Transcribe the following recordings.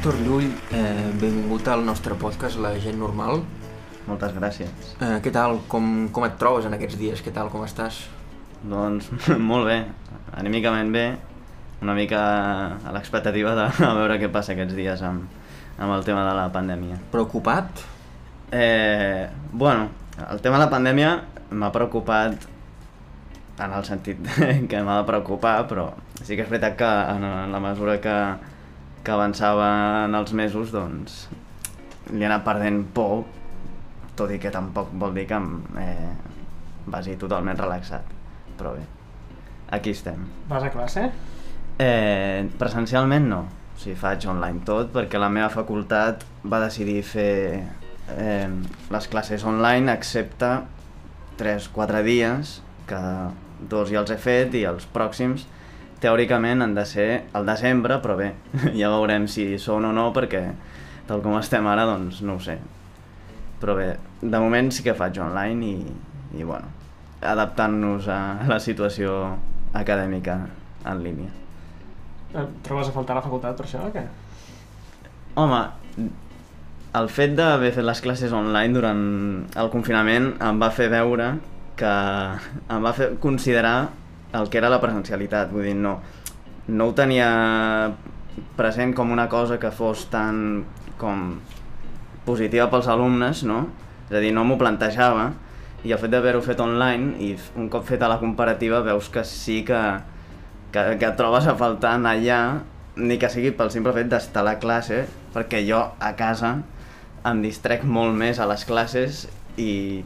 Héctor Llull, eh, benvingut al nostre podcast La gent normal. Moltes gràcies. Eh, què tal? Com, com et trobes en aquests dies? Què tal? Com estàs? Doncs molt bé, anímicament bé, una mica a l'expectativa de a veure què passa aquests dies amb, amb el tema de la pandèmia. Preocupat? Eh, bueno, el tema de la pandèmia m'ha preocupat en el sentit que m'ha de preocupar, però sí que és veritat que en la mesura que, que avançaven els mesos, doncs li he anat perdent por, tot i que tampoc vol dir que em eh, vagi totalment relaxat. Però bé, aquí estem. Vas a classe? Eh, presencialment no, o sigui, faig online tot perquè la meva facultat va decidir fer eh, les classes online excepte 3-4 dies que dos ja els he fet i els pròxims teòricament han de ser al desembre, però bé, ja veurem si són o no perquè tal com estem ara doncs no ho sé. Però bé, de moment sí que faig online i, i bueno, adaptant-nos a la situació acadèmica en línia. Et trobes a faltar a la facultat per això o què? Home, el fet d'haver fet les classes online durant el confinament em va fer veure que em va fer considerar el que era la presencialitat, vull dir, no, no ho tenia present com una cosa que fos tan com positiva pels alumnes, no? És a dir, no m'ho plantejava i el fet d'haver-ho fet online i un cop feta la comparativa veus que sí que, que, que trobes a faltar anar allà ni que sigui pel simple fet d'estar a la classe perquè jo a casa em distrec molt més a les classes i,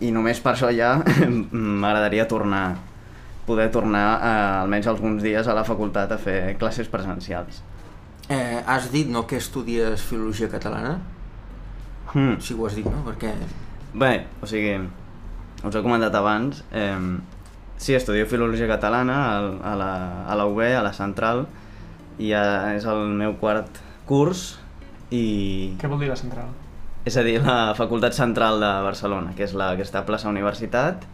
i només per això ja m'agradaria tornar poder tornar eh, almenys alguns dies a la facultat a fer classes presencials. Eh, has dit no, que estudies Filologia Catalana? Hmm. Sí que ho has dit, no? Perquè... Bé, o sigui, us he comentat abans, eh, sí, estudio Filologia Catalana a, a, la, a la UB, a la Central, i a, és el meu quart curs, i... Què vol dir la central? És a dir, la Facultat Central de Barcelona, que és la que està a plaça Universitat,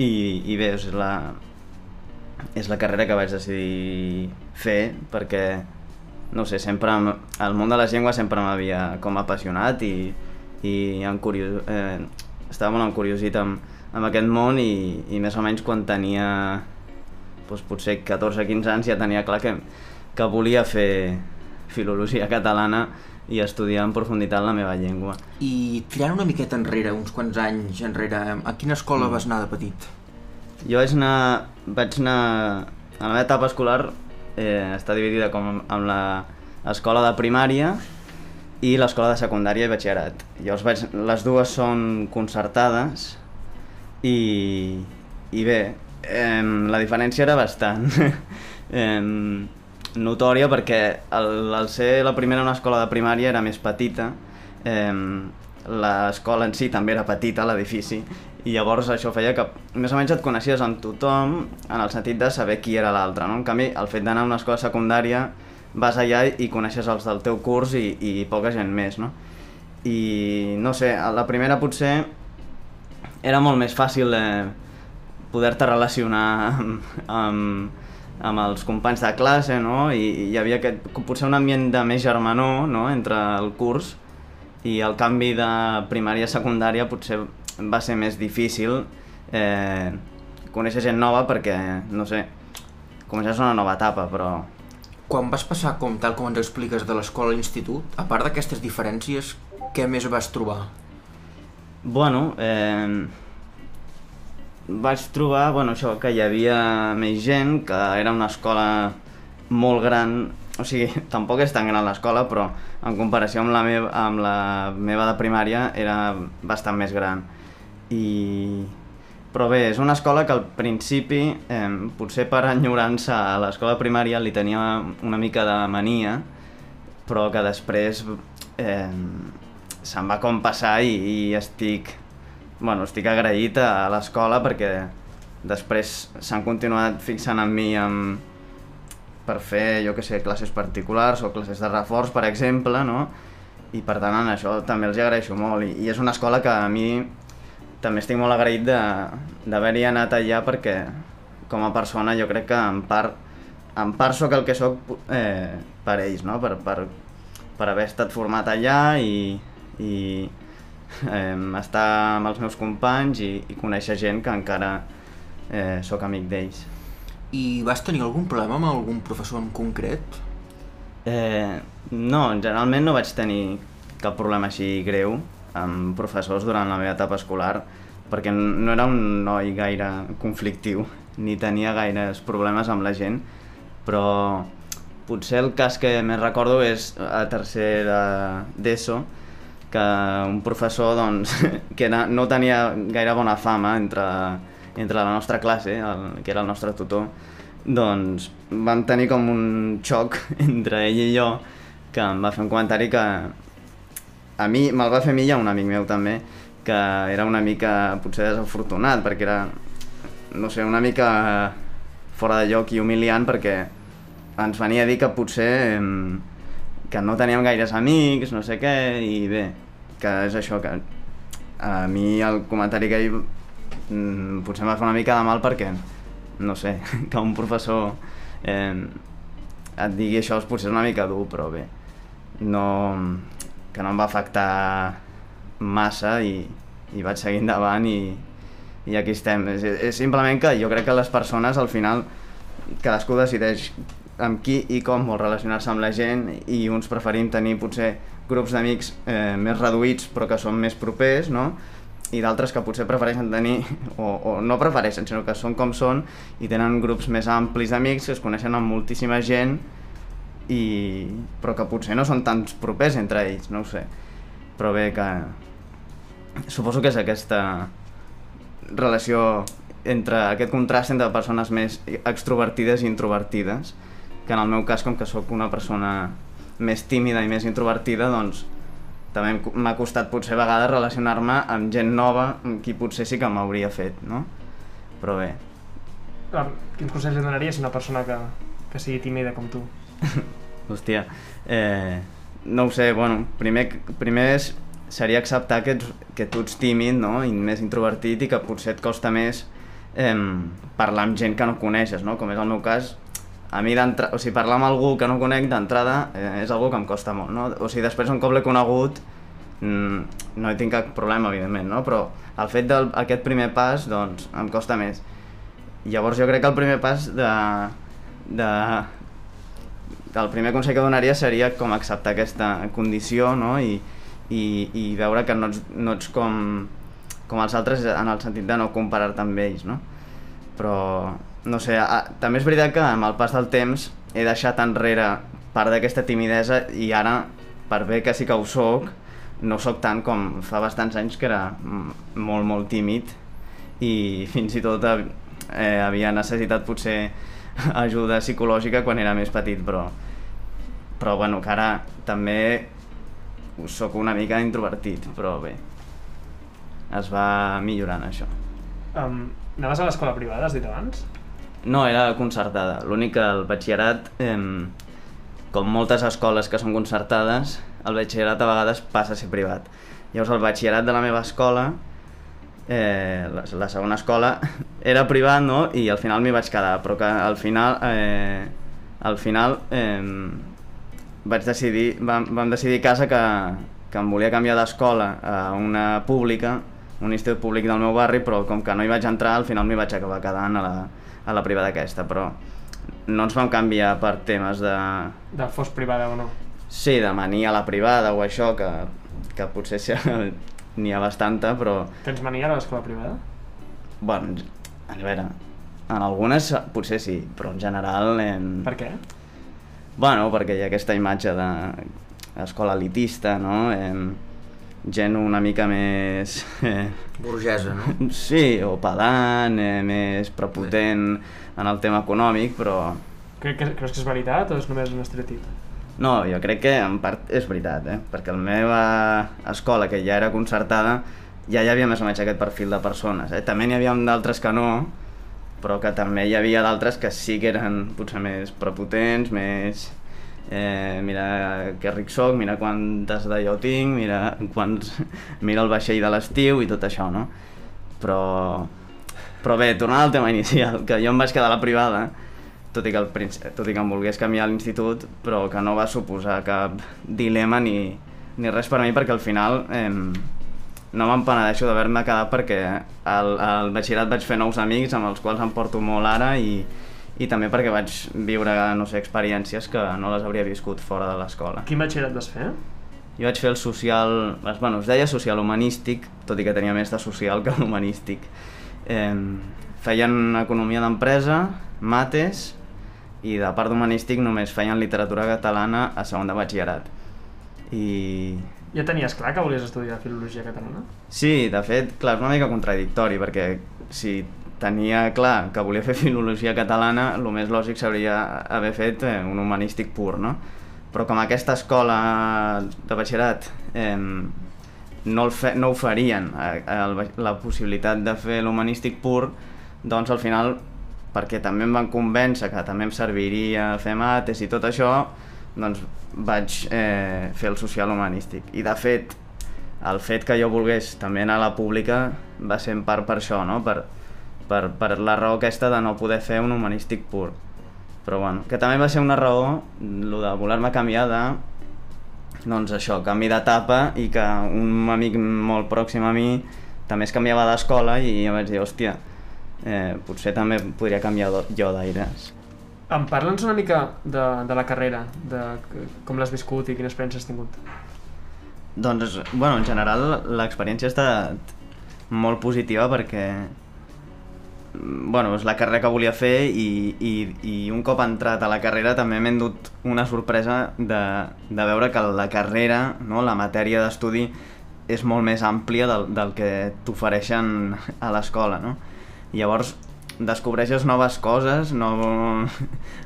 i, i bé, és la, és la carrera que vaig decidir fer perquè, no sé, sempre el món de les llengües sempre m'havia com apassionat i, i en curios, eh, estava molt encuriosit amb, amb aquest món i, i més o menys quan tenia doncs, potser 14-15 anys ja tenia clar que, que volia fer filologia catalana i estudiar en profunditat la meva llengua. I tirant una miqueta enrere, uns quants anys enrere, a quina escola vas anar de petit? Jo vaig anar, vaig anar... A la meva etapa escolar eh, està dividida com amb la escola de primària i l'escola de secundària i batxillerat. Llavors vaig, les dues són concertades i, i bé, eh, la diferència era bastant eh, notòria perquè el ser la primera una escola de primària era més petita, eh, l'escola en si també era petita, l'edifici, i llavors això feia que més o menys et coneixies amb tothom en el sentit de saber qui era l'altre, no? En canvi, el fet d'anar a una escola secundària vas allà i coneixes els del teu curs i, i poca gent més, no? I no sé, la primera potser era molt més fàcil eh, poder-te relacionar amb, amb, amb els companys de classe, no? I, i hi havia aquest, potser un ambient de més germanor, no?, entre el curs i el canvi de primària a secundària potser va ser més difícil eh, conèixer gent nova perquè, no sé, comences una nova etapa, però Quan vas passar, com tal com ens expliques, de l'escola a l'institut, a part d'aquestes diferències, què més vas trobar? Bueno, eh, vaig trobar bueno, això que hi havia més gent, que era una escola molt gran, o sigui, tampoc és tan gran l'escola, però en comparació amb la, meva, amb la meva de primària era bastant més gran. I... Però bé, és una escola que al principi, eh, potser per enyorança a l'escola primària li tenia una mica de mania, però que després eh, se'm va com passar i, i estic, bueno, estic agraït a l'escola perquè després s'han continuat fixant en mi amb, per fer, jo que sé, classes particulars o classes de reforç, per exemple, no? I per tant, en això també els agraeixo molt. I, i és una escola que a mi també estic molt agraït d'haver-hi anat allà perquè com a persona jo crec que en part en part sóc el que sóc eh, per ells, no? per, per, per haver estat format allà i, i eh, estar amb els meus companys i, i conèixer gent que encara eh, sóc amic d'ells. I vas tenir algun problema amb algun professor en concret? Eh, no, generalment no vaig tenir cap problema així greu amb professors durant la meva etapa escolar perquè no era un noi gaire conflictiu ni tenia gaires problemes amb la gent però potser el cas que més recordo és a tercer d'ESO que un professor doncs, que no tenia gaire bona fama entre, entre la nostra classe, el, que era el nostre tutor, doncs vam tenir com un xoc entre ell i jo que em va fer un comentari que a mi, me'l va fer a mi i a un amic meu també, que era una mica potser desafortunat perquè era, no sé, una mica fora de lloc i humiliant perquè ens venia a dir que potser que no teníem gaires amics, no sé què, i bé, que és això, que a mi el comentari que ell mm, potser em va fer una mica de mal perquè, no sé, que un professor eh, et digui això és potser una mica dur, però bé, no, que no em va afectar massa i, i vaig seguir endavant i, i aquí estem. És, és simplement que jo crec que les persones al final cadascú decideix amb qui i com vol relacionar-se amb la gent i uns preferim tenir potser grups d'amics eh, més reduïts però que són més propers, no? I d'altres que potser prefereixen tenir, o, o no prefereixen, sinó que són com són i tenen grups més amplis d'amics que es coneixen amb moltíssima gent i... però que potser no són tan propers entre ells, no ho sé. Però bé que... Suposo que és aquesta relació entre aquest contrast entre persones més extrovertides i introvertides que en el meu cas, com que sóc una persona més tímida i més introvertida, doncs també m'ha costat potser a vegades relacionar-me amb gent nova amb qui potser sí que m'hauria fet, no? Però bé. Ah, quins consells li donaries a una persona que, que sigui tímida com tu? Hòstia, eh, no ho sé, bueno, primer, primer és, seria acceptar que, ets, que tu ets tímid no? i més introvertit i que potser et costa més eh, parlar amb gent que no coneixes, no? com és el meu cas, a mi o sigui, parlar amb algú que no conec d'entrada eh, és algo que em costa molt, no? O sigui, després un cop l'he conegut mm, no hi tinc cap problema, evidentment, no? Però el fet d'aquest primer pas, doncs, em costa més. Llavors jo crec que el primer pas de, de, el primer consell que donaria seria com acceptar aquesta condició no? I, i, i veure que no ets, no ets com, com els altres en el sentit de no comparar-te amb ells, no? Però no sé, a, també és veritat que amb el pas del temps he deixat enrere part d'aquesta timidesa i ara, per bé que sí que ho soc, no sóc tant com fa bastants anys que era molt, molt tímid i fins i tot eh, havia necessitat potser ajuda psicològica quan era més petit, però, però bueno, que ara també sóc una mica introvertit, però bé, es va millorant això. Um, anaves a l'escola privada, has dit abans? No, era concertada. L'únic que el batxillerat, eh, com moltes escoles que són concertades, el batxillerat a vegades passa a ser privat. Llavors el batxillerat de la meva escola, eh, la, la segona escola, era privat, no? I al final m'hi vaig quedar, però que al final, eh, al final eh, vaig decidir, vam, vam decidir a casa que, que em volia canviar d'escola a una pública, un institut públic del meu barri, però com que no hi vaig entrar, al final m'hi vaig acabar quedant a la, a la privada aquesta, però no ens vam canviar per temes de... De fos privada o no? Sí, de mania a la privada o això, que, que potser n'hi ha bastanta, però... Tens mania a l'escola privada? Bueno, a veure, en algunes potser sí, però en general... En... Per què? Bueno, perquè hi ha aquesta imatge de escola elitista, no? En gent una mica més... Eh, Burgesa, no? Sí, o pedant, eh, més prepotent en el tema econòmic, però... Cre que, creus que és veritat o és només un estereotip? No, jo crec que en part és veritat, eh? perquè la meva escola, que ja era concertada, ja hi havia més o menys aquest perfil de persones. Eh? També n'hi havia d'altres que no, però que també hi havia d'altres que sí que eren potser més prepotents, més eh, mira que ric soc, mira quantes jo tinc, mira, quants, mira el vaixell de l'estiu i tot això, no? Però, però bé, tornant al tema inicial, que jo em vaig quedar a la privada, tot i que, principi, tot i que em volgués canviar a l'institut, però que no va suposar cap dilema ni, ni res per a mi, perquè al final eh, no me'n penedeixo d'haver-me quedat perquè al, al batxillerat vaig fer nous amics amb els quals em porto molt ara i, i també perquè vaig viure, no sé, experiències que no les hauria viscut fora de l'escola. Quin batxillerat vas fer? Jo vaig fer el social, bueno, es deia social humanístic, tot i que tenia més de social que humanístic. Eh, feien economia d'empresa, mates, i de part d'humanístic només feien literatura catalana a segon de batxillerat. I Ja tenies clar que volies estudiar filologia catalana? sí, de fet, clar, és una mica contradictori, perquè si tenia clar que volia fer filologia catalana, el més lògic seria haver fet eh, un humanístic pur, no? Però com aquesta escola de batxillerat eh, no, el fe, no oferien eh, el, la possibilitat de fer l'humanístic pur, doncs al final, perquè també em van convèncer que també em serviria fer mates i tot això, doncs vaig eh, fer el social humanístic. I de fet, el fet que jo volgués també anar a la pública va ser en part per això, no? per, per, per la raó aquesta de no poder fer un humanístic pur. Però bueno, que també va ser una raó, lo de voler-me canviar de doncs això, canvi d'etapa i que un amic molt pròxim a mi també es canviava d'escola i em vaig dir, hòstia, eh, potser també podria canviar jo d'aires. Em parla'ns una mica de, de la carrera, de com l'has viscut i quines experiències has tingut. Doncs, bueno, en general l'experiència ha estat molt positiva perquè bueno, és la carrera que volia fer i, i, i un cop entrat a la carrera també m'he endut una sorpresa de, de veure que la carrera, no, la matèria d'estudi és molt més àmplia del, del que t'ofereixen a l'escola, no? Llavors descobreixes noves coses, no,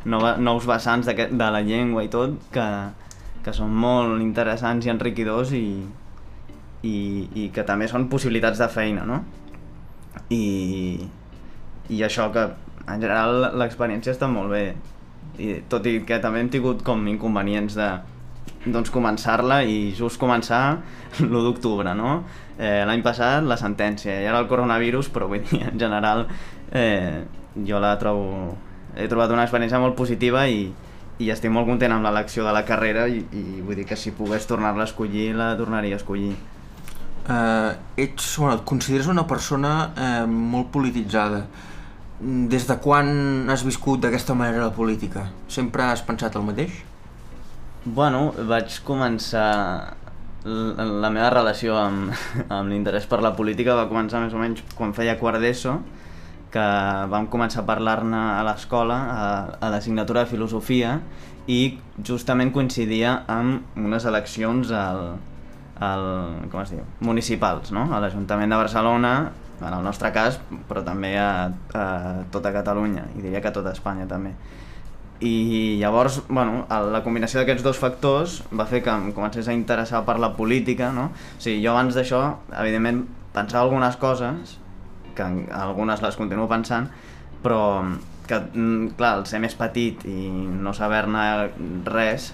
nova, nous vessants d'aquest- de la llengua i tot, que, que són molt interessants i enriquidors i, i, i que també són possibilitats de feina, no? I, i això que en general l'experiència està molt bé i tot i que també hem tingut com inconvenients de doncs començar-la i just començar l'1 d'octubre, no? Eh, L'any passat la sentència i ara el coronavirus, però vull dir, en general eh, jo la trobo... He trobat una experiència molt positiva i, i estic molt content amb l'elecció de la carrera i, i vull dir que si pogués tornar-la a escollir, la tornaria a escollir. Eh, ets, bueno, et consideres una persona eh, molt polititzada. Des de quan has viscut d'aquesta manera la política? Sempre has pensat el mateix? Bueno, vaig començar... La, la meva relació amb, amb l'interès per la política va començar més o menys quan feia quart d'ESO, que vam començar a parlar-ne a l'escola, a, a l'assignatura de filosofia, i justament coincidia amb unes eleccions al, al, com es diu, municipals, no? a l'Ajuntament de Barcelona, en el nostre cas, però també a, a tota Catalunya, i diria que a tota Espanya també. I llavors, bueno, el- la combinació d'aquests dos factors va fer que em comencés a interessar per la política, no? O sigui, jo abans d'això, evidentment, pensava algunes coses, que algunes les continuo pensant, però que, mm, clar, al ser més petit i no saber-ne res,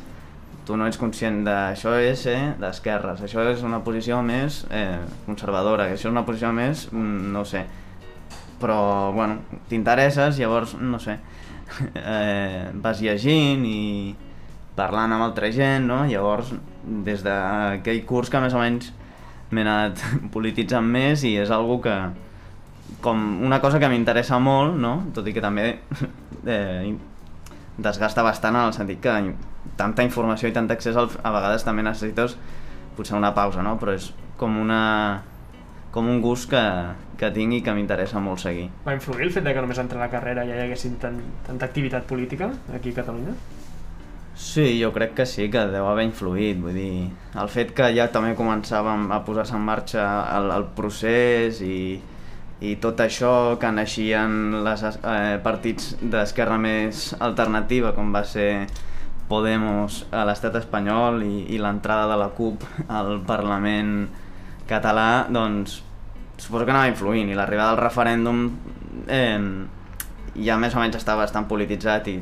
tu no ets conscient d'això és ser d'esquerres, això és una posició més eh, conservadora, això és una posició més, mm, no sé, però bueno, t'interesses, llavors, no sé, eh, vas llegint i parlant amb altra gent, no? Llavors, des d'aquell curs que més o menys m'he anat polititzant més i és algo que, com una cosa que m'interessa molt, no? Tot i que també eh, desgasta bastant en el sentit que tanta informació i tant accés al, a vegades també necessites potser una pausa, no? Però és com una com un gust que, que tinc i que m'interessa molt seguir. Va influir el fet de que només entre la carrera ja hi haguessin tan, tanta activitat política aquí a Catalunya? Sí, jo crec que sí, que deu haver influït, vull dir, el fet que ja també començàvem a posar-se en marxa el, el procés i, i tot això que naixien les eh, partits d'esquerra més alternativa, com va ser Podemos a l'estat espanyol i, i l'entrada de la CUP al Parlament català, doncs suposo que anava influint. I l'arribada del referèndum eh, ja més o menys estava bastant polititzat i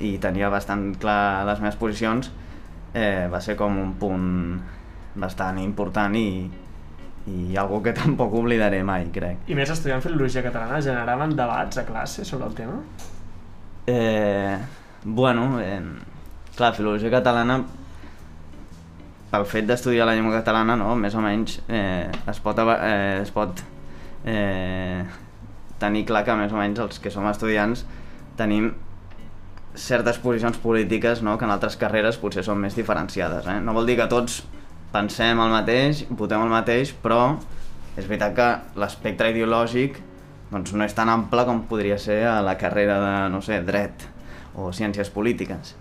i tenia bastant clar les meves posicions, eh, va ser com un punt bastant important i, i algo que tampoc oblidaré mai, crec. I més estudiant filologia catalana generaven debats a classe sobre el tema? Eh, bueno, eh, clar, filologia catalana pel fet d'estudiar la llengua catalana, no, més o menys eh, es pot, eh, es pot eh, tenir clar que més o menys els que som estudiants tenim certes posicions polítiques no, que en altres carreres potser són més diferenciades. Eh? No vol dir que tots pensem el mateix, votem el mateix, però és veritat que l'espectre ideològic doncs, no és tan ample com podria ser a la carrera de, no sé, dret o ciències polítiques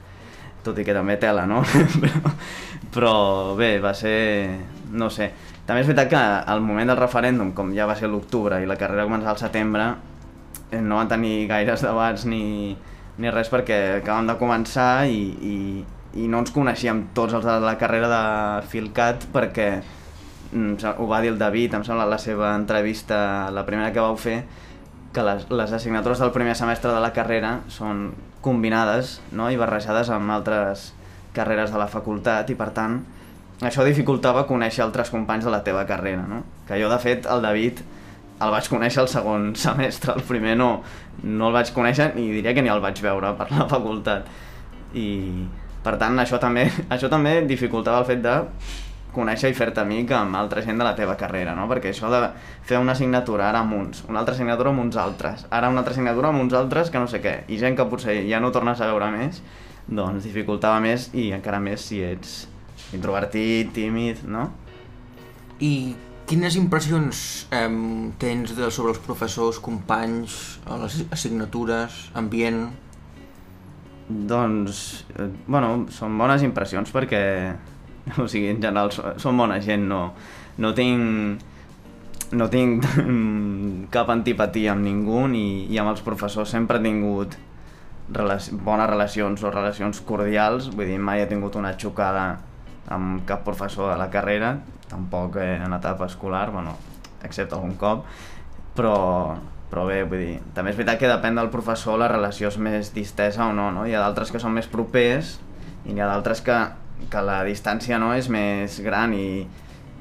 tot i que també tela, no? però, bé, va ser... no sé. També és veritat que al moment del referèndum, com ja va ser l'octubre i la carrera començava al setembre, eh, no van tenir gaires debats ni, ni res perquè acabàvem de començar i, i, i no ens coneixíem tots els de la carrera de Filcat perquè mm, ho va dir el David, em sembla, la seva entrevista, la primera que vau fer, que les, les assignatures del primer semestre de la carrera són combinades no? i barrejades amb altres carreres de la facultat i per tant això dificultava conèixer altres companys de la teva carrera no? que jo de fet el David el vaig conèixer el segon semestre el primer no, no el vaig conèixer i diria que ni el vaig veure per la facultat i per tant això també, això també dificultava el fet de conèixer i fer-te amic amb altra gent de la teva carrera, no? Perquè això de fer una assignatura ara amb uns, una altra assignatura amb uns altres, ara una altra assignatura amb uns altres que no sé què, i gent que potser ja no tornes a veure més, doncs dificultava més i encara més si ets introvertit, tímid, no? I quines impressions eh, tens de, sobre els professors, companys, les assignatures, ambient... Doncs, eh, bueno, són bones impressions perquè, o sigui, en general són bona gent, no, no tinc no tinc cap antipatia amb ningú ni, i amb els professors sempre he tingut relaci bones relacions o relacions cordials, vull dir, mai he tingut una xocada amb cap professor de la carrera, tampoc en etapa escolar, bueno, excepte algun cop, però, però bé, vull dir, també és veritat que depèn del professor la relació és més distesa o no, no? Hi ha d'altres que són més propers i n'hi ha d'altres que, que la distància no és més gran i,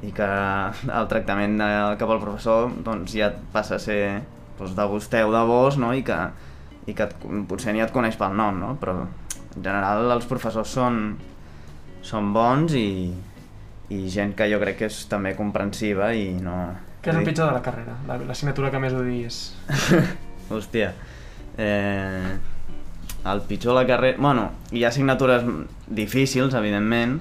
i que el tractament de, cap al professor doncs ja passa a ser doncs, de o de vos no? i que, i que et, potser ni et coneix pel nom, no? però en general els professors són, són bons i, i gent que jo crec que és també comprensiva i no... Què és el pitjor de la carrera? La- L'assignatura que més odies? Hòstia. Eh, el pitjor de la carrera... Bueno, hi ha assignatures difícils, evidentment.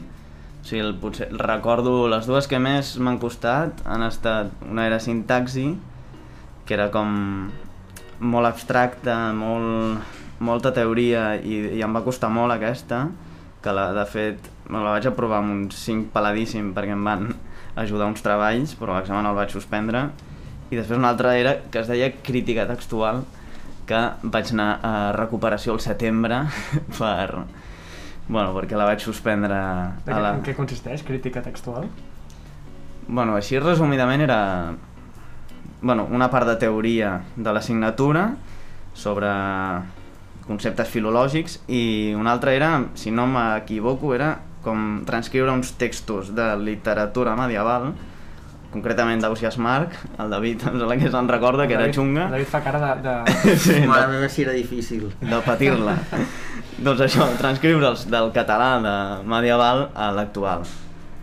O sigui, el, potser, recordo les dues que més m'han costat han estat... Una era sintaxi, que era com molt abstracta, molt, molta teoria i, i em va costar molt aquesta, que la, de fet me la vaig aprovar amb un 5 peladíssim perquè em van ajudar uns treballs, però l'examen el vaig suspendre. I després una altra era que es deia crítica textual, que vaig anar a recuperació al setembre per... Bueno, perquè la vaig suspendre De a la... En què consisteix? Crítica textual? Bueno, així resumidament era bueno, una part de teoria de l'assignatura sobre conceptes filològics i una altra era, si no m'equivoco, era com transcriure uns textos de literatura medieval concretament d'Ausias Marc, el David em sembla que se'n recorda que era David- xunga. David fa cara de... de... sí, Mare de, meva, si era difícil. de patir-la. Doncs això, transcriure'ls del català de medieval a l'actual.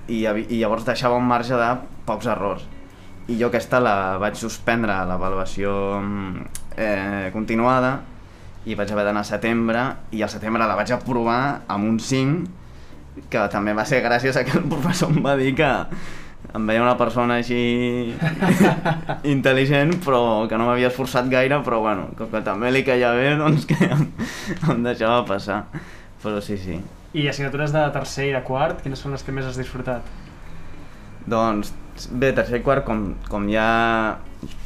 I, i llavors deixava un marge de pocs errors. I jo aquesta la vaig suspendre a l'avaluació eh, continuada i vaig haver d'anar a setembre i al setembre la vaig aprovar amb un 5 que també va ser gràcies a que el professor em va dir que em veia una persona així intel·ligent però que no m'havia esforçat gaire però bueno, com que també li caia bé doncs que em, em deixava passar però sí, sí I assignatures de tercer i de quart, quines són les que més has disfrutat? Doncs bé, tercer i quart, com, com ja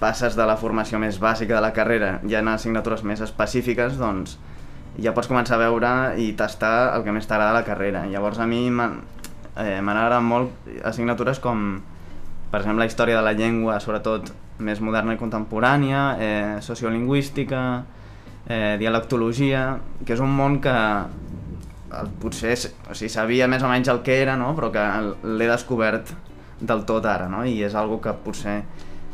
passes de la formació més bàsica de la carrera, ja en assignatures més específiques, doncs ja pots començar a veure i tastar el que més t'agrada de la carrera. Llavors a mi eh, m'han agradat molt assignatures com, per exemple, la història de la llengua, sobretot més moderna i contemporània, eh, sociolingüística, eh, dialectologia, que és un món que el, potser o sigui, sabia més o menys el que era, no? però que l'he descobert del tot ara, no? i és algo que potser,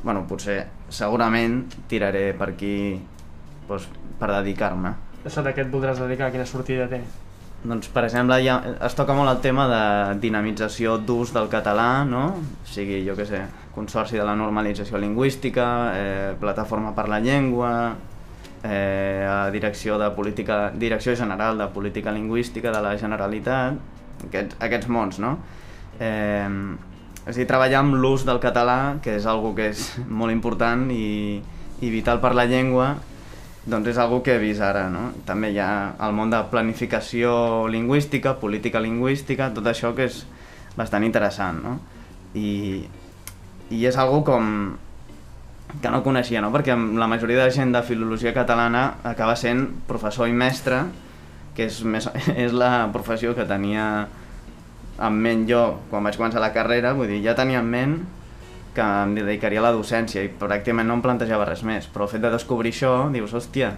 bueno, potser segurament tiraré per aquí doncs, per dedicar-me. De què et voldràs dedicar, quina sortida té? Doncs, per exemple, ja es toca molt el tema de dinamització d'ús del català, no? O sigui, jo què sé, Consorci de la Normalització Lingüística, eh, Plataforma per la Llengua, eh, a Direcció de Política, Direcció General de Política Lingüística de la Generalitat, aquests, aquests mons, no? Eh, és a dir, treballar amb l'ús del català, que és algo que és molt important i, i vital per la llengua, doncs és algo que he vist ara, no? També hi ha el món de planificació lingüística, política lingüística, tot això que és bastant interessant, no? I, i és algo com que no coneixia, no? perquè la majoria de gent de filologia catalana acaba sent professor i mestre, que és, més, és la professió que tenia en ment jo quan vaig començar la carrera, vull dir, ja tenia en ment que em dedicaria a la docència i pràcticament no em plantejava res més, però el fet de descobrir això, dius, hòstia,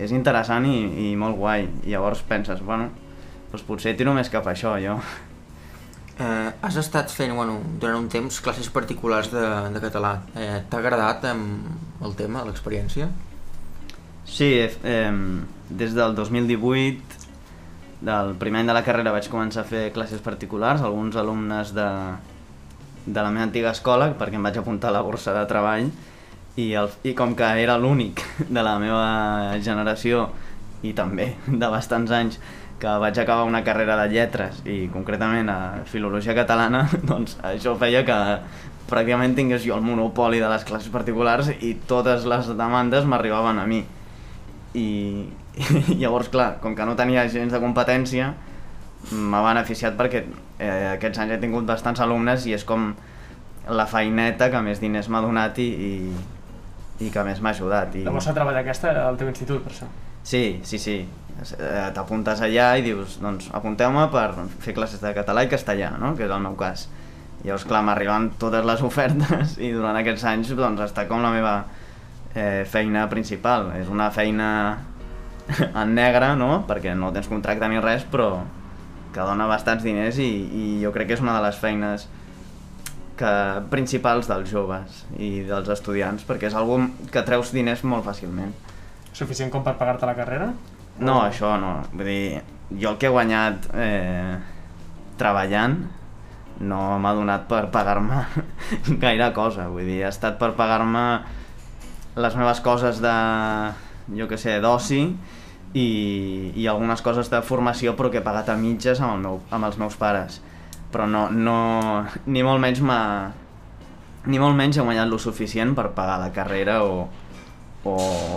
és interessant i, i molt guai, i llavors penses, bueno, doncs potser tiro més cap a això, jo. Eh, has estat fent, bueno, durant un temps, classes particulars de, de català. Eh, T'ha agradat eh, el tema, l'experiència? Sí, eh, des del 2018, del primer any de la carrera vaig començar a fer classes particulars, alguns alumnes de, de la meva antiga escola, perquè em vaig apuntar a la borsa de treball, i, el, i com que era l'únic de la meva generació, i també de bastants anys, que vaig acabar una carrera de lletres i concretament a filologia catalana, doncs això feia que pràcticament tingués jo el monopoli de les classes particulars i totes les demandes m'arribaven a mi. I, I llavors, clar, com que no tenia gens de competència, m'ha beneficiat perquè eh, aquests anys he tingut bastants alumnes i és com la feineta que més diners m'ha donat i, i, i que més m'ha ajudat. I... La borsa de treball aquesta al teu institut, per això? Sí, sí, sí. Eh, T'apuntes allà i dius, doncs apunteu-me per fer classes de català i castellà, no? que és el meu cas. I llavors, clar, m'arriben totes les ofertes i durant aquests anys doncs, està com la meva eh, feina principal. És una feina en negre, no? perquè no tens contracte ni res, però que dona bastants diners i, i jo crec que és una de les feines que, principals dels joves i dels estudiants, perquè és algo que treus diners molt fàcilment. Suficient com per pagar-te la carrera? No, O- això no. Vull dir, jo el que he guanyat eh, treballant no m'ha donat per pagar-me gaire cosa. Vull dir, ha estat per pagar-me les meves coses de, jo que sé, d'oci i, i algunes coses de formació però que he pagat a mitges amb, el meu, amb els meus pares. Però no, no, ni molt menys m'ha ni molt menys he guanyat lo suficient per pagar la carrera o, o,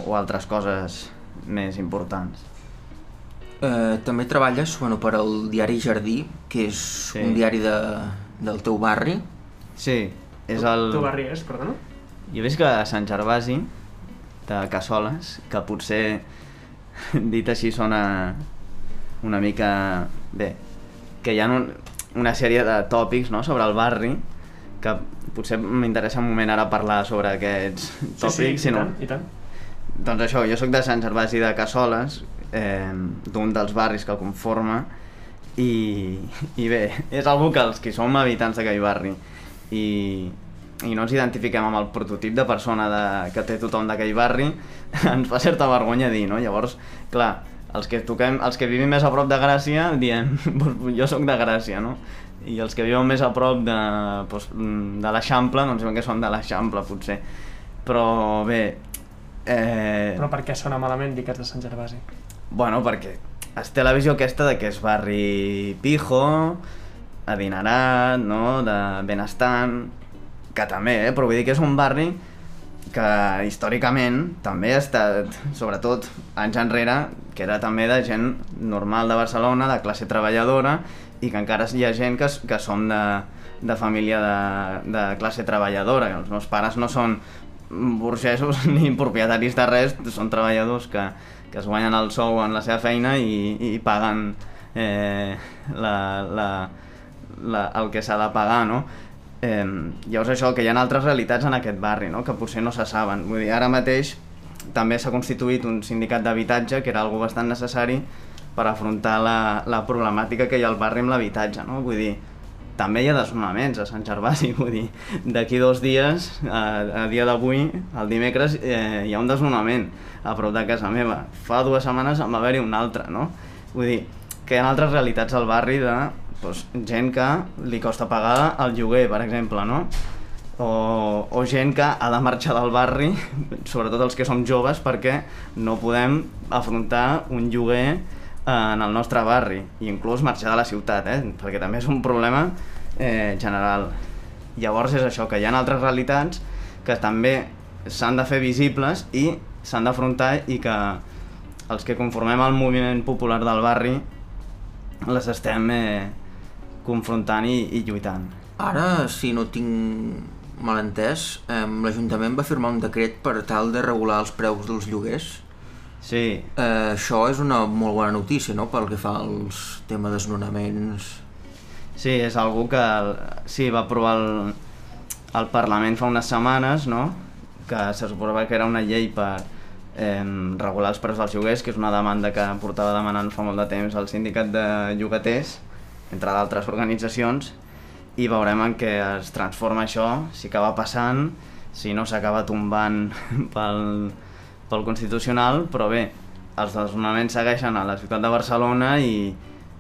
o altres coses més importants. Eh, també treballes bueno, per al diari Jardí, que és Sí. un diari de, del teu barri. Sí, és el... Tu barri és, perdona? Jo veig que a Sant Gervasi, de Cassoles, que potser dit així sona una mica... Bé, que hi ha un, una sèrie de tòpics no, sobre el barri, que potser m'interessa un moment ara parlar sobre aquests tòpics, sí, sí, i tant, i tant. Doncs això, jo sóc de Sant Gervasi de Cassoles, eh, d'un dels barris que el conforma, i, i bé, és algo que els que som habitants d'aquell barri i, i no ens identifiquem amb el prototip de persona de, que té tothom d'aquell barri, ens fa certa vergonya dir, no? Llavors, clar, els que, toquem, els que vivim més a prop de Gràcia diem, "Pues, jo sóc de Gràcia, no? I els que viuen més a prop de, doncs, de l'Eixample, doncs diuen que són de l'Eixample, potser. Però bé, eh, Però per què sona malament dir que ets de Sant Gervasi? Bueno, perquè es té la visió aquesta de que és barri pijo, adinerat, no? de benestant, que també, eh? però vull dir que és un barri que històricament també ha estat, sobretot anys enrere, que era també de gent normal de Barcelona, de classe treballadora, i que encara hi ha gent que, que som de, de família de, de classe treballadora, que els meus pares no són burgesos ni propietaris de res, són treballadors que, que es guanyen el sou en la seva feina i, i paguen eh, la, la, la, el que s'ha de pagar, no? Eh, llavors això, que hi ha altres realitats en aquest barri, no? que potser no se saben. Vull dir, ara mateix també s'ha constituït un sindicat d'habitatge, que era algo bastant necessari per afrontar la, la problemàtica que hi ha al barri amb l'habitatge, no? Vull dir, també hi ha desnonaments a Sant Gervasi, vull dir, d'aquí dos dies, a, a dia d'avui, el dimecres, eh, hi ha un desnonament a prop de casa meva. Fa dues setmanes en va haver-hi un altre, no? Vull dir, que hi ha altres realitats al barri de doncs, gent que li costa pagar el lloguer, per exemple, no? O, o gent que ha de marxar del barri, sobretot els que som joves, perquè no podem afrontar un lloguer en el nostre barri i inclús marxar de la ciutat, eh? perquè també és un problema eh, general. Llavors és això, que hi ha altres realitats que també s'han de fer visibles i s'han d'afrontar i que els que conformem el moviment popular del barri les estem eh, confrontant i, i lluitant. Ara, si no tinc malentès, eh, l'Ajuntament va firmar un decret per tal de regular els preus dels lloguers Sí, Eh, això és una molt bona notícia, no?, pel que fa als temes desnonaments. sí, és algú que sí, va aprovar el, el Parlament fa unes setmanes, no? que se suposava que era una llei per eh, regular els preus dels lloguers, que és una demanda que portava demanant fa molt de temps el sindicat de llogaters, entre d'altres organitzacions, i veurem en què es transforma això, si acaba passant, si no s'acaba tombant pel, pel Constitucional, però bé, els desnonaments segueixen a la ciutat de Barcelona i,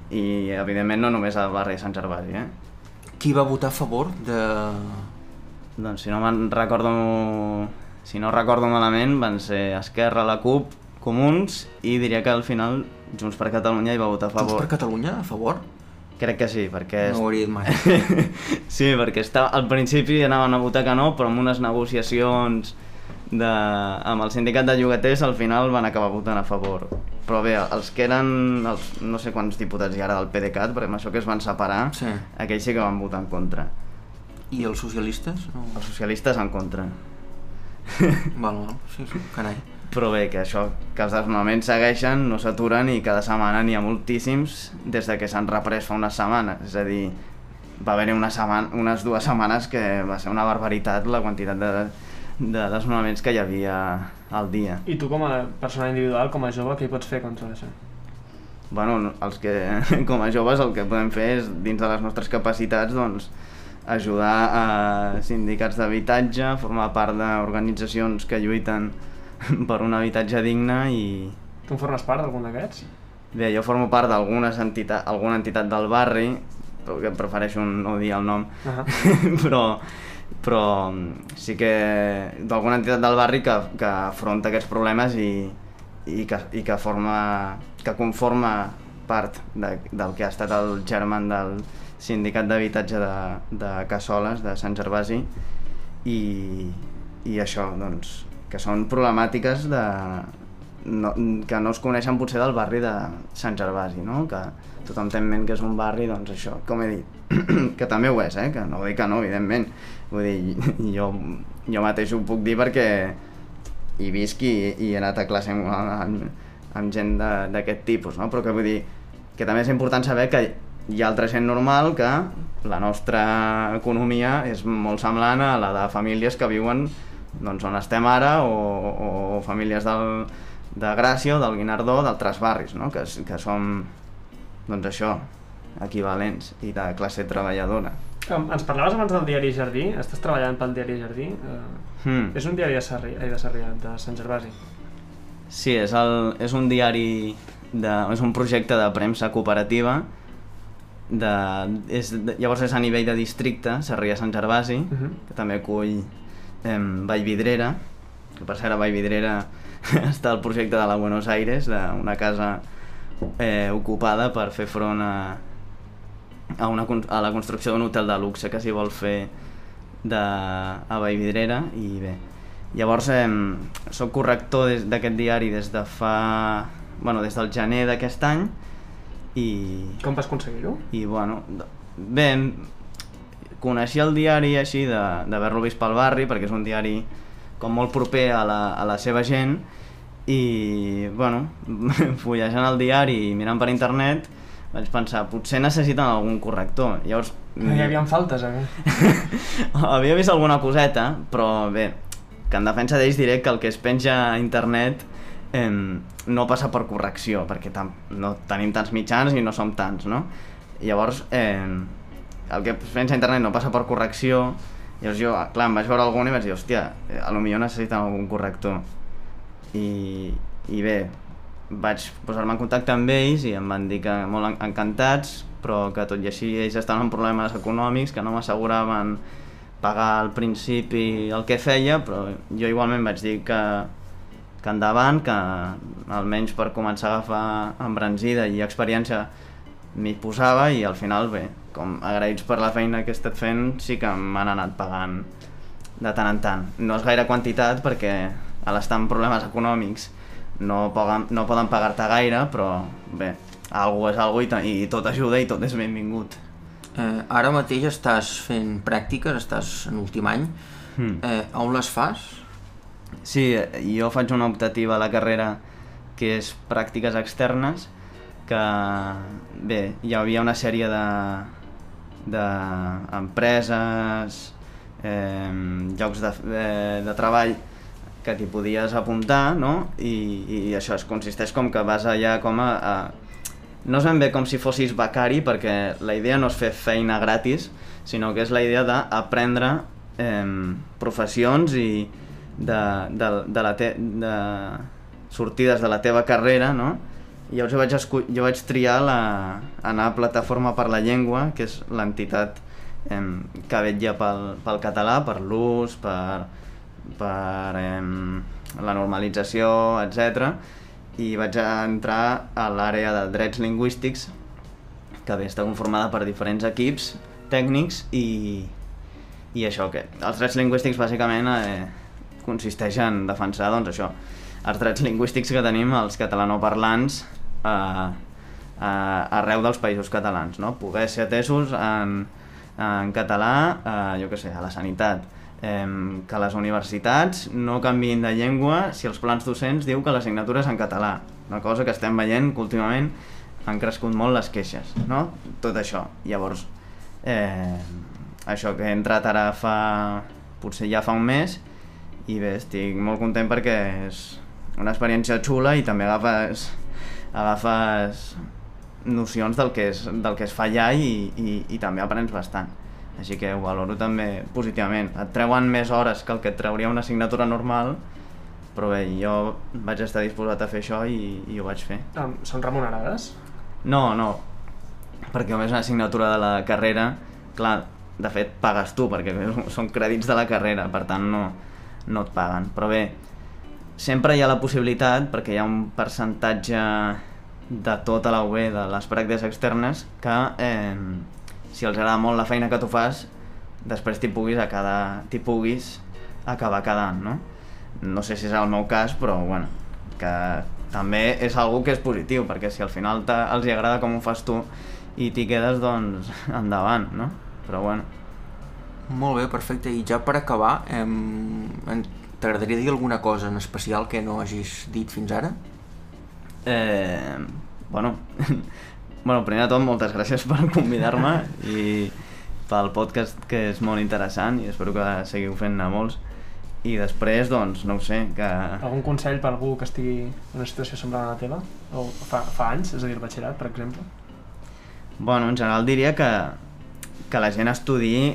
i evidentment no només al barri de Sant Gervasi, eh? Qui va votar a favor de... Doncs si no me'n recordo... Si no recordo malament, van ser Esquerra, la CUP, Comuns i diria que al final Junts per Catalunya hi va votar a Junts favor. per Catalunya, a favor? Crec que sí, perquè... No ho hauria dit mai. sí, perquè està, al principi anaven a votar que no, però amb unes negociacions de, amb el sindicat de llogaters al final van acabar votant a favor. Però bé, els que eren, els, no sé quants diputats hi ha ara del PDeCAT, perquè amb això que es van separar, Sí. aquells sí que van votar en contra. I els socialistes? No. Els socialistes en contra. Val, val, sí, sí, carai. Però bé, que això, que els desnonaments segueixen, no s'aturen i cada setmana n'hi ha moltíssims des de que s'han reprès fa unes setmanes. És a dir, va haver-hi una setmana, unes dues setmanes que va ser una barbaritat la quantitat de, de desnonaments que hi havia al dia. I tu com a persona individual, com a jove, què hi pots fer contra això? Bueno, no- els que com a joves el que podem fer és, dins de les nostres capacitats, doncs, ajudar a sindicats d'habitatge, formar part d'organitzacions que lluiten per un habitatge digne i, Tu en formes part d'algun d'aquests? Bé, jo formo part d'algunes entitat, alguna entitat del barri, que prefereixo no dir el nom, Uh -huh. però, però sí que d'alguna entitat del barri que, que afronta aquests problemes i, i, que, i que forma que conforma part de, del que ha estat el germen del sindicat d'habitatge de, de Cassoles, de Sant Gervasi, i, i això, doncs, que són problemàtiques de, no, que no es coneixen potser del barri de Sant Gervasi, no? que tothom té en ment que és un barri, doncs això, com he dit, que també ho és, eh? que no dir que no, evidentment. Vull dir, jo, jo mateix ho puc dir perquè hi visc i, i he anat a classe amb, amb, amb gent d'aquest tipus, no? però que vull dir que també és important saber que hi ha altra gent normal que la nostra economia és molt semblant a la de famílies que viuen doncs, on estem ara o, o, o famílies del, de Gràcia o del Guinardó, d'altres barris, no? que, que som doncs això, equivalents i de classe treballadora. Um, ens parlaves abans del diari Jardí, estàs treballant pel diari Jardí? Uh, Hmm. és un diari de Sarrià, ai, de Sarrià, de Sant Gervasi. Sí, és, el, és un diari, de, és un projecte de premsa cooperativa, de, és, de, llavors és a nivell de districte, Sarrià-Sant Gervasi, Uh -huh. que també acull eh, Vallvidrera, que per cert a Vallvidrera està el projecte de la Buenos Aires, d'una casa eh, ocupada per fer front a, a, una, a la construcció d'un hotel de luxe que s'hi vol fer de, a Vallvidrera i bé, llavors eh, soc corrector d'aquest diari des de fa bueno, des del gener d'aquest any i, Com vas aconseguir-ho? i bueno, bé, em- coneixia el diari així de- d'haver-lo vist pel barri perquè és un diari com molt proper a la, a la seva gent i bueno, fullejant el diari i mirant per internet vaig pensar, potser necessiten algun corrector llavors Hi havia faltes, eh? havia vist alguna coseta, però bé, que en defensa d'ells diré que el que es penja a internet eh, no passa per correcció, perquè tam no tenim tants mitjans i no som tants, no? Llavors, eh, el que pensa a internet no passa per correcció, llavors jo, clar, em vaig veure algun i vaig dir, hòstia, eh, a lo millor necessiten algun corrector. I, i bé, vaig posar-me en contacte amb ells i em van dir que molt en- encantats, però que tot i així ells estaven amb problemes econòmics, que no m'asseguraven pagar al principi el que feia, però jo igualment vaig dir que, que endavant, que almenys per començar a agafar embranzida i experiència m'hi posava i al final bé, com agraïts per la feina que he estat fent sí que m'han anat pagant de tant en tant. No és gaire quantitat perquè a l'estar amb problemes econòmics no poden, no poden pagar-te gaire, però bé, algú és algú i, i tot ajuda i tot és benvingut. Eh, ara mateix estàs fent pràctiques, estàs en últim any. Hmm. Eh, on les fas? Sí, jo faig una optativa a la carrera que és pràctiques externes, que bé, hi havia una sèrie de d'empreses, eh, llocs de, de, de treball que t'hi podies apuntar, no? I, I això es consisteix com que vas allà com a, a... No és ben bé com si fossis becari, perquè la idea no és fer feina gratis, sinó que és la idea d'aprendre eh, professions i de, de, de, la te, de sortides de la teva carrera, no? I llavors jo vaig, jo vaig triar la, anar a Plataforma per la Llengua, que és l'entitat eh, que vetlla pel, pel català, per l'ús, per, per eh, la normalització, etc. I vaig entrar a l'àrea de drets lingüístics, que bé, està conformada per diferents equips tècnics i, i això, que els drets lingüístics bàsicament eh, consisteix en defensar doncs, això, els drets lingüístics que tenim els catalanoparlants eh, eh, arreu dels països catalans, no? poder ser atesos en, en català, eh, jo què sé, a la sanitat, eh, que les universitats no canviïn de llengua si els plans docents diu que l'assignatura és en català, una cosa que estem veient que últimament han crescut molt les queixes, no? Tot això. Llavors, eh, això que he entrat ara fa... potser ja fa un mes i bé, estic molt content perquè és una experiència xula i també agafes, agafes nocions del que, és, del que es fa allà i, i, i també aprens bastant. Així que ho valoro també positivament. Et treuen més hores que el que et trauria una assignatura normal, però bé, jo vaig estar disposat a fer això i, i ho vaig fer. Um, són remunerades? No, no, perquè com és una assignatura de la carrera, clar, de fet pagues tu, perquè són crèdits de la carrera, per tant no, no et paguen. Però bé, sempre hi ha la possibilitat, perquè hi ha un percentatge de tota la UB, de les pràctiques externes, que eh, si els agrada molt la feina que tu fas, després t'hi puguis, a cada, puguis acabar quedant, no? No sé si és el meu cas, però bueno, que també és algo que és positiu, perquè si al final els hi agrada com ho fas tu i t'hi quedes, doncs endavant, no? Però bueno, Molt bé, perfecte. I ja per acabar, em... en- t'agradaria dir alguna cosa en especial que no hagis dit fins ara? Eh, bueno, bueno, primer de tot, moltes gràcies per convidar-me i pel podcast que és molt interessant i espero que seguiu fent-ne molts. I després, doncs, no ho sé, que... Algun consell per algú que estigui en una situació semblant a la teva? O fa, fa anys, és a dir, el batxillerat, per exemple? Bueno, en general diria que, que la gent estudiï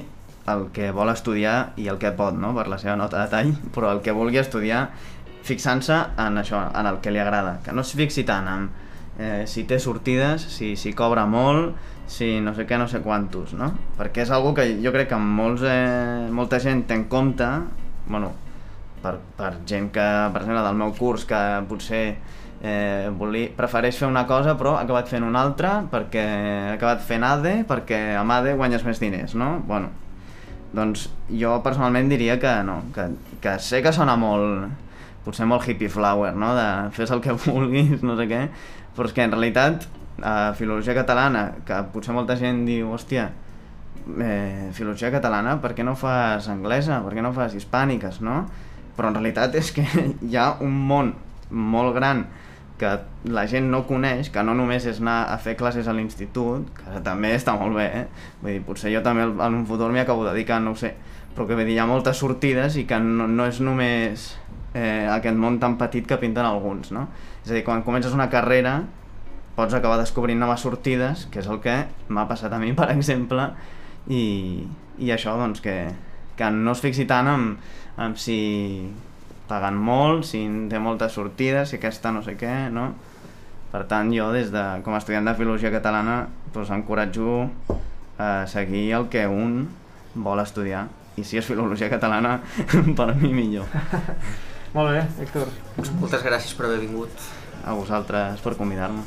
el que vol estudiar i el que pot, no?, per la seva nota de tall, però el que vulgui estudiar fixant-se en això, en el que li agrada, que no es fixi tant en eh, si té sortides, si, si cobra molt, si no sé què, no sé quantos, no? Perquè és algo que jo crec que molts, eh, molta gent té en compte, bueno, per, per gent que, per exemple, del meu curs, que potser eh, volia, prefereix fer una cosa però ha acabat fent una altra perquè ha acabat fent ADE perquè amb ADE guanyes més diners, no? Bueno, doncs jo personalment diria que no, que, que sé que sona molt, potser molt hippie flower, no? De fes el que vulguis, no sé què, però és que en realitat a filologia catalana, que potser molta gent diu, hòstia, eh, filologia catalana, per què no fas anglesa, per què no fas hispàniques, no? Però en realitat és que hi ha un món molt gran que la gent no coneix, que no només és anar a fer classes a l'institut, que també està molt bé, eh? Vull dir, potser jo també en un futur m'hi acabo dedicant, no ho sé, però que dir, hi ha moltes sortides i que no, no és només eh, aquest món tan petit que pinten alguns, no? És a dir, quan comences una carrera pots acabar descobrint noves sortides, que és el que m'ha passat a mi, per exemple, i, i això, doncs, que, que no es fixi tant en, en si paguen molt, si té moltes sortides, si aquesta no sé què, no? Per tant, jo, des de, com a estudiant de Filologia Catalana, doncs, encoratjo a seguir el que un vol estudiar. I si és Filologia Catalana, per mi millor. Molt bé, Héctor. Moltes gràcies per haver vingut. A vosaltres per convidar-me.